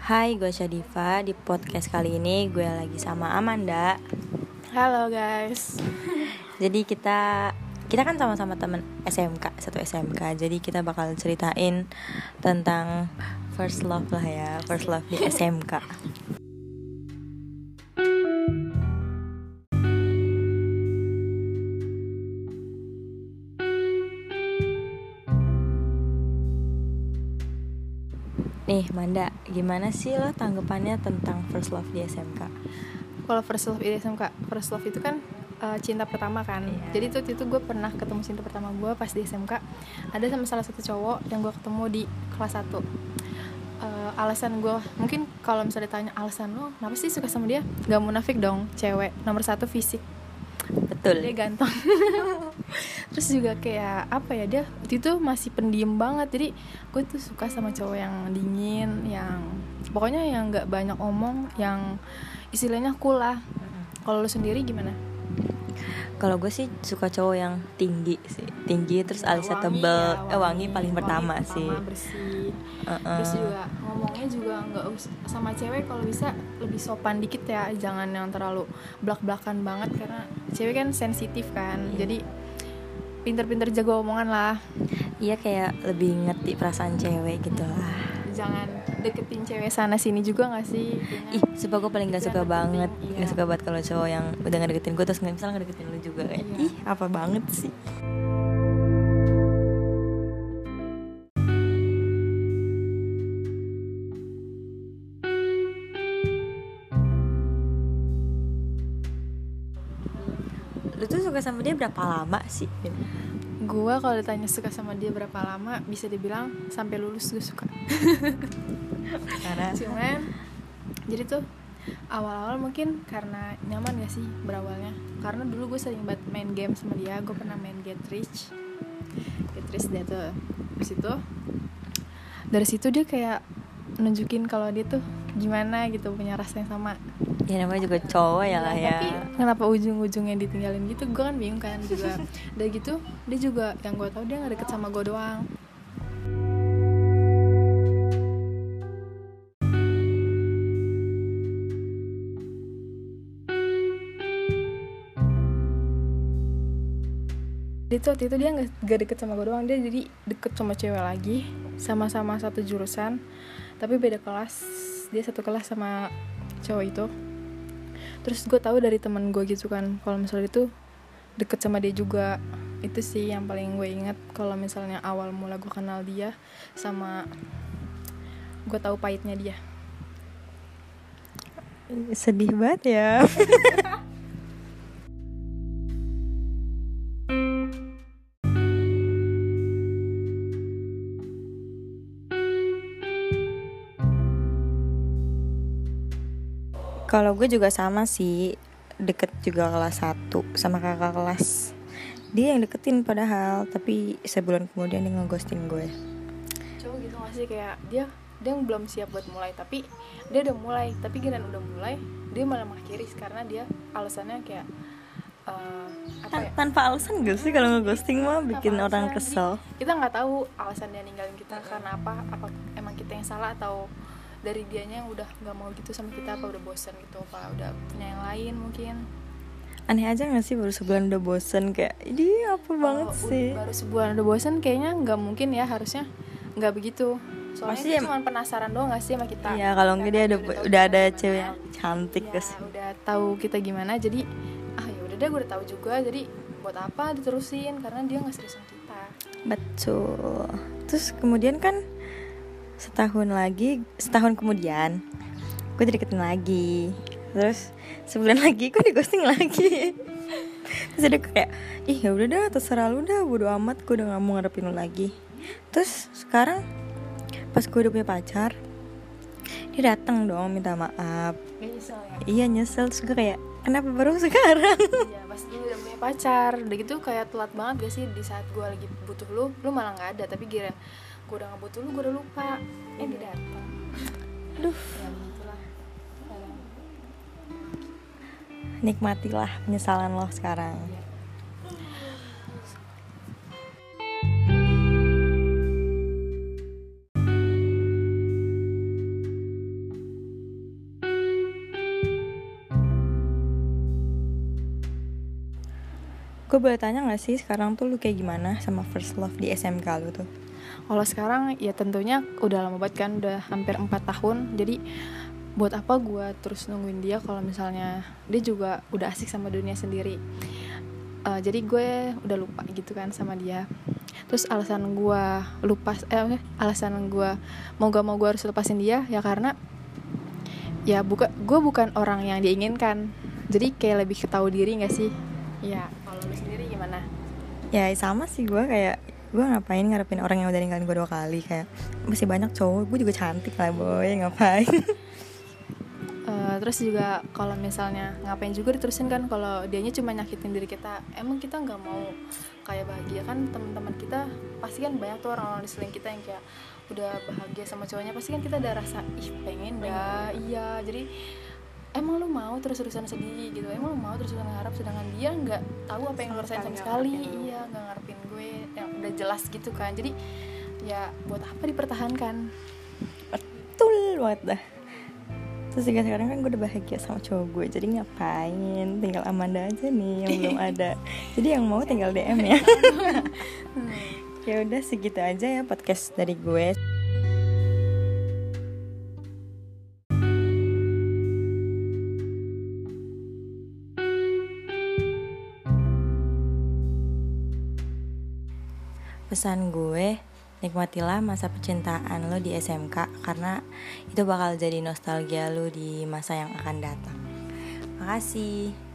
Hai, gue Syadifa. Di podcast kali ini gue lagi sama Amanda. Halo guys. Jadi kita kita kan sama-sama temen SMK, satu SMK. Jadi kita bakal ceritain tentang first love lah ya, first love di SMK. Nih, Manda, gimana sih lo tanggapannya tentang first love di SMK? Kalau first love di SMK, first love itu kan uh, cinta pertama kan. Iya. Jadi tuh itu gue pernah ketemu cinta pertama gue pas di SMK. Ada sama salah satu cowok yang gue ketemu di kelas 1 Uh, alasan gue mungkin kalau misalnya ditanya alasan lo kenapa sih suka sama dia gak munafik dong cewek nomor satu fisik Betul. dia ganteng. Terus juga kayak apa ya dia waktu itu masih pendiam banget. Jadi gue tuh suka sama cowok yang dingin yang pokoknya yang nggak banyak omong yang istilahnya cool lah. Kalau lu sendiri gimana Kalau gue sih suka cowok yang tinggi sih, tinggi terus alisnya Wangi tebel, ya, eh wangi paling pertama wangi sih. pertama, bersih Uh-uh. terus juga ngomongnya juga nggak sama cewek kalau bisa lebih sopan dikit ya jangan yang terlalu belak belakan banget karena cewek kan sensitif kan Iya. jadi pinter-pinter jago omongan lah Iya kayak lebih ngerti perasaan cewek gitu lah. jangan deketin cewek sana sini juga gak sih Kayaknya Ih, sumpah gue paling gak suka banget iya. Gak suka banget kalau cowok yang udah ngedeketin gue Terus nggak misalnya ngedeketin lu juga kayak Iya. Ih, apa banget sih Lu tuh suka sama dia berapa lama sih? gue kalau ditanya suka sama dia berapa lama bisa dibilang sampai lulus gue suka Karena cuman jadi tuh awal-awal mungkin karena nyaman gak sih berawalnya? Karena dulu gue sering banget main game sama dia gue pernah main Get Rich. Get Rich dia tuh. Dari situ dari situ dia kayak nunjukin kalau dia tuh gimana gitu punya rasa yang sama. Ya namanya juga cowok ya lah ya. Tapi kenapa ujung-ujungnya ditinggalin gitu gue kan bingung kan juga. Dari gitu dia juga yang gue tahu dia nggak deket sama gue doang dia tuh waktu itu dia nggak nggak deket sama gue doang dia jadi deket sama cewek lagi sama-sama satu jurusan tapi beda kelas dia satu kelas sama cowok itu. Terus gue tahu dari teman gue gitu kan kalau misalnya itu deket sama dia juga. Itu sih yang paling gue ingat kalau misalnya awal mula gue kenal dia sama gue tahu pahitnya dia. Sedih banget ya Kalau gue juga sama sih Deket juga kelas 1 Sama kakak kelas. Dia yang deketin padahal Tapi sebulan kemudian dia ngeghostin gue. Cowok gitu gak sih? Kayak dia dia yang belum siap buat mulai tapi dia udah mulai. Tapi kira udah mulai dia malah mengakhiri karena dia alasannya kayak eh, apa ya? Tan- Tanpa alasan gak sih kalau ngeghosting mah bikin Tanpa orang alasan. kesel? Kita nggak tahu alasan dia ninggalin kita karena apa? Apa emang kita yang salah atau dari dianya yang udah nggak mau gitu sama kita apa udah bosan gitu apa udah punya yang lain mungkin. Aneh aja gak sih baru sebulan udah bosen Kayak ini apa banget Kalau sih? Oh, baru sebulan udah bosan kayaknya nggak mungkin ya harusnya nggak begitu. Soalnya Pasti dia cuma penasaran doang gak sih sama kita? Iya kalau enggak dia udah, tahu udah kita ada gimana. cewek yang cantik ya, terus udah tahu kita gimana jadi ah ya udah deh gue udah tahu juga jadi buat apa diterusin? Karena dia nggak serius sama kita. Betul. Terus kemudian kan Setahun lagi Setahun kemudian Gue dideketin lagi. Terus sebulan lagi gue di ghosting lagi. Terus dia kayak Ih ya udah dah terserah lu dah Bodo amat gue udah gak mau ngadepin lu lagi. Terus sekarang Pas gue udah punya pacar Dia datang dong minta maaf. Gak nyesel ya? Iya nyesel. Terus gue kayak Kenapa baru sekarang? Iya pas lu udah punya pacar. Udah gitu kayak telat banget gak sih Di saat gue lagi butuh lu Lu malah gak ada. Tapi giran gue udah ngebut lu gue udah lupa eh dia datang aduh nikmatilah penyesalan lo sekarang. Gue boleh tanya gak sih sekarang tuh lu kayak gimana sama first love di SMK lu tuh? Kalau sekarang ya tentunya udah lama banget kan udah hampir empat tahun. Jadi buat apa gue terus nungguin dia kalau misalnya dia juga udah asik sama dunia sendiri? Uh, jadi gue udah lupa gitu kan sama dia. Terus alasan gue lupa eh alasan gue mau gak mau gue harus lepasin dia ya karena ya buka gue bukan orang yang diinginkan. Jadi kayak lebih ketahui diri gak sih? Ya kalau lu sendiri gimana? Ya sama sih gue kayak gue ngapain ngarepin orang yang udah ninggalin gue dua kali? Kayak masih banyak cowok gue juga cantik lah boy. Ngapain? Uh, terus juga kalau misalnya ngapain juga diterusin kan kalau dianya cuma nyakitin diri kita emang kita nggak mau kayak bahagia kan? Teman-teman kita pasti kan banyak tuh orang-orang di selain kita yang kayak udah bahagia sama cowoknya pasti kan kita ada rasa ih pengen dah. Iya jadi emang lu mau terus-terusan sedih? Gitu. Emang lu mau terus-terusan ngarep sedangkan dia nggak tahu apa yang lu rasain sama sekali iya nggak ngarepin gue. Yang udah jelas gitu kan. Jadi ya buat apa dipertahankan? Betul banget dah. Terus juga sekarang kan gue udah bahagia sama cowok gue. Jadi ngapain? Tinggal Amanda aja nih yang belum ada. Jadi yang mau tinggal DM ya. Ya udah segitu aja ya podcast dari gue pesan gue nikmatilah masa percintaan lo di SMK karena itu bakal jadi nostalgia lo di masa yang akan datang. Makasih.